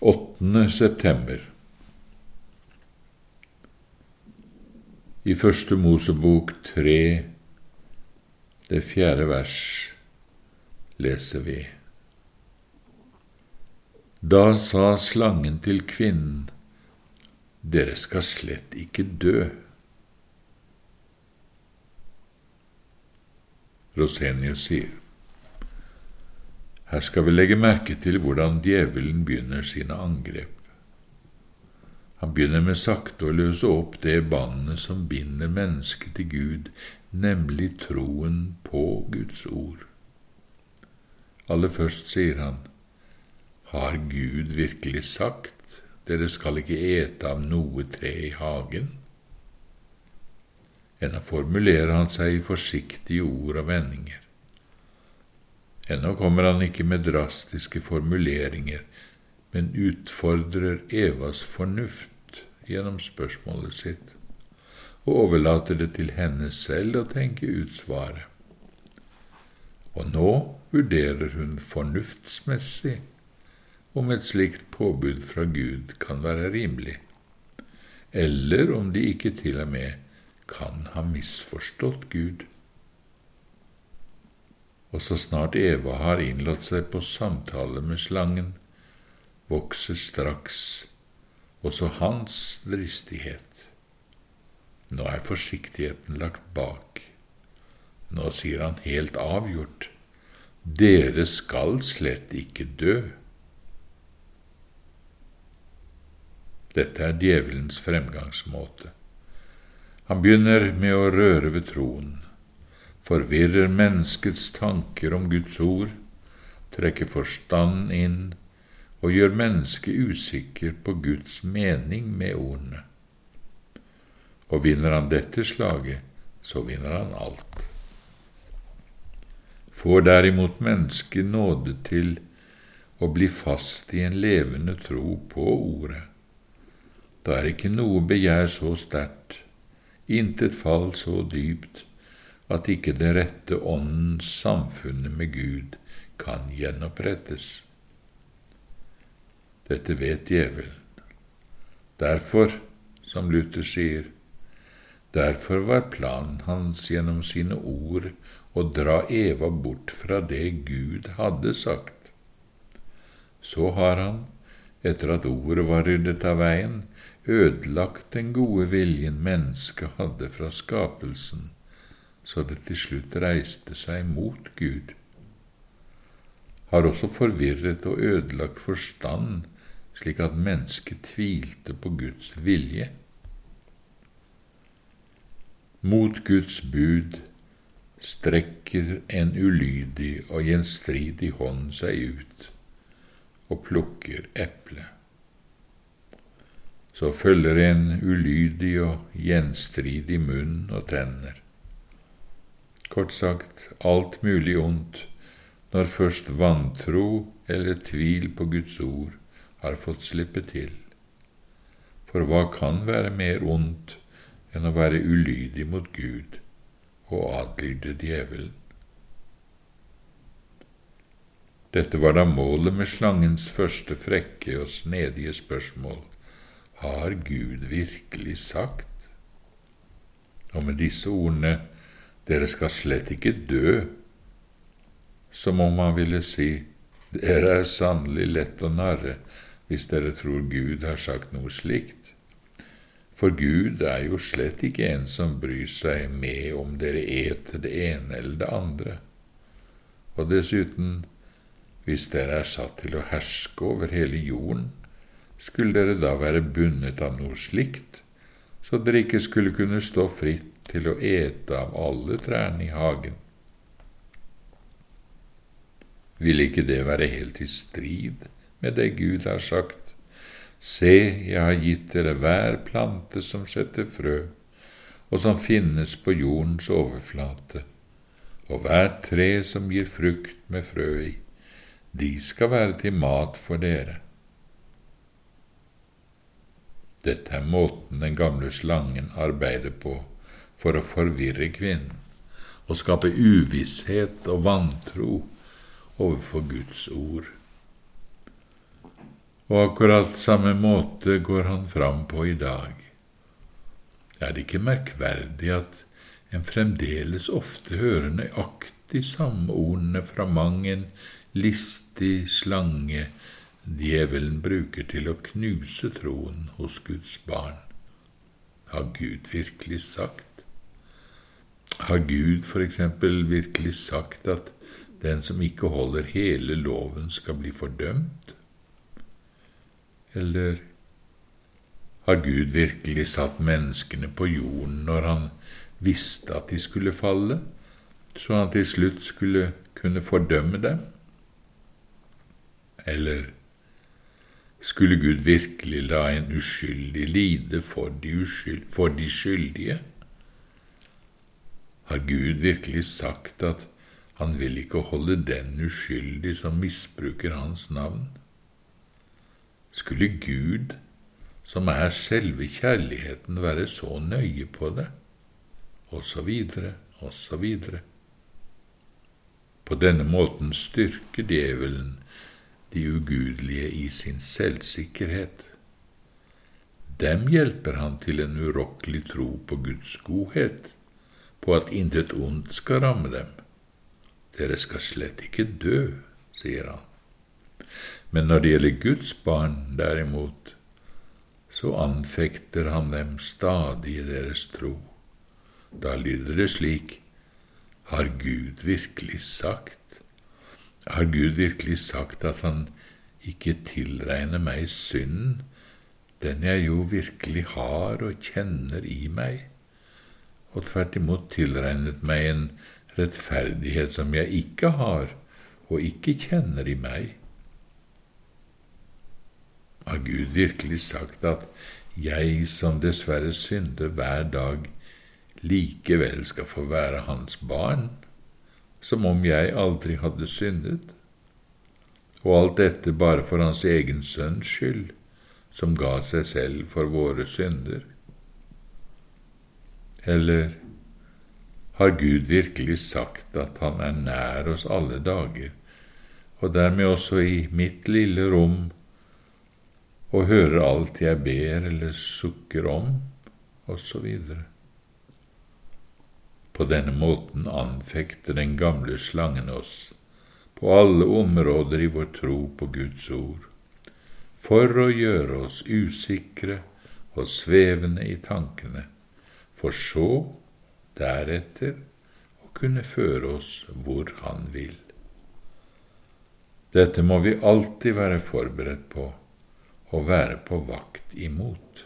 8. september I Første Mosebok 3, det fjerde vers, leser vi. Da sa slangen til kvinnen, dere skal slett ikke dø. Rosenius sier. Her skal vi legge merke til hvordan djevelen begynner sine angrep. Han begynner med sakte å løse opp det båndet som binder mennesket til Gud, nemlig troen på Guds ord. Aller først sier han, Har Gud virkelig sagt, dere skal ikke ete av noe tre i hagen? Ennå formulerer han seg i forsiktige ord og vendinger. Ennå kommer han ikke med drastiske formuleringer, men utfordrer Evas fornuft gjennom spørsmålet sitt, og overlater det til henne selv å tenke ut svaret. Og nå vurderer hun fornuftsmessig om et slikt påbud fra Gud kan være rimelig, eller om de ikke til og med kan ha misforstått Gud og så snart Eva har innlatt seg på samtale med slangen, vokser straks også hans dristighet. Nå er forsiktigheten lagt bak. Nå sier han helt avgjort, dere skal slett ikke dø. Dette er djevelens fremgangsmåte. Han begynner med å røre ved troen forvirrer menneskets tanker om Guds ord, trekker forstand inn og gjør mennesket usikker på Guds mening med ordene. Og vinner han dette slaget, så vinner han alt. Får derimot mennesket nåde til å bli fast i en levende tro på Ordet, da er ikke noe begjær så sterkt, intet fall så dypt, at ikke det rette åndens samfunnet med Gud kan gjenopprettes. Dette vet djevelen. Derfor, som Luther sier, derfor var planen hans gjennom sine ord å dra Eva bort fra det Gud hadde sagt. Så har han, etter at ordet var ryddet av veien, ødelagt den gode viljen mennesket hadde fra skapelsen så det til slutt reiste seg mot Gud, har også forvirret og ødelagt forstand slik at mennesket tvilte på Guds vilje. Mot Guds bud strekker en ulydig og gjenstridig hånd seg ut og plukker eple. Så følger en ulydig og gjenstridig munn og tenner kort sagt alt mulig ondt, når først vantro eller tvil på Guds ord har fått slippe til. For hva kan være mer ondt enn å være ulydig mot Gud og adlyde djevelen? Dette var da målet med slangens første frekke og snedige spørsmål. Har Gud virkelig sagt? Og med disse ordene dere skal slett ikke dø, som om han ville si, dere er sannelig lett å narre hvis dere tror Gud har sagt noe slikt. For Gud er jo slett ikke en som bryr seg med om dere eter det ene eller det andre. Og dessuten, hvis dere er satt til å herske over hele jorden, skulle dere da være bundet av noe slikt, så dere ikke skulle kunne stå fritt til å ete av alle trærne i hagen. Vil ikke det være helt i strid med det Gud har sagt? Se, jeg har gitt dere hver plante som setter frø, og som finnes på jordens overflate, og hvert tre som gir frukt med frø i, de skal være til mat for dere. Dette er måten den gamle slangen arbeider på for å forvirre kvinnen og skape uvisshet og vantro overfor Guds ord. og akkurat samme måte går han fram på i dag. Er det ikke merkverdig at en fremdeles ofte hører nøyaktig samme ordene fra mang en listig slange djevelen bruker til å knuse troen hos Guds barn? Har Gud virkelig sagt? Har Gud eksempel virkelig sagt at den som ikke holder hele loven, skal bli fordømt? Eller har Gud virkelig satt menneskene på jorden når han visste at de skulle falle, så han til slutt skulle kunne fordømme dem? Eller skulle Gud virkelig la en uskyldig lide for de, uskyld, for de skyldige? Har Gud virkelig sagt at han vil ikke holde den uskyldig som misbruker hans navn? Skulle Gud som er selve kjærligheten, være så nøye på det, og så videre, og så videre. På denne måten styrker djevelen de ugudelige i sin selvsikkerhet. Dem hjelper han til en urokkelig tro på Guds godhet, på at intet ondt skal ramme dem. Dere skal slett ikke dø, sier han. Men når det gjelder Guds barn, derimot, så anfekter han dem stadig i deres tro. Da lyder det slik, har Gud virkelig sagt? Har Gud virkelig sagt at han ikke tilregner meg synden, den jeg jo virkelig har og kjenner i meg, og tvert imot tilregnet meg en rettferdighet som jeg ikke har og ikke kjenner i meg? Har Gud virkelig sagt at jeg som dessverre synder hver dag, likevel skal få være hans barn, som om jeg aldri hadde syndet? Og alt dette bare for hans egen sønns skyld, som ga seg selv for våre synder? Eller har Gud virkelig sagt at Han er nær oss alle dager, og dermed også i mitt lille rom og hører alt jeg ber eller sukker om, osv. På denne måten anfekter den gamle slangen oss på alle områder i vår tro på Guds ord, for å gjøre oss usikre og svevende i tankene, for så, deretter, å kunne føre oss hvor Han vil. Dette må vi alltid være forberedt på og være på vakt imot.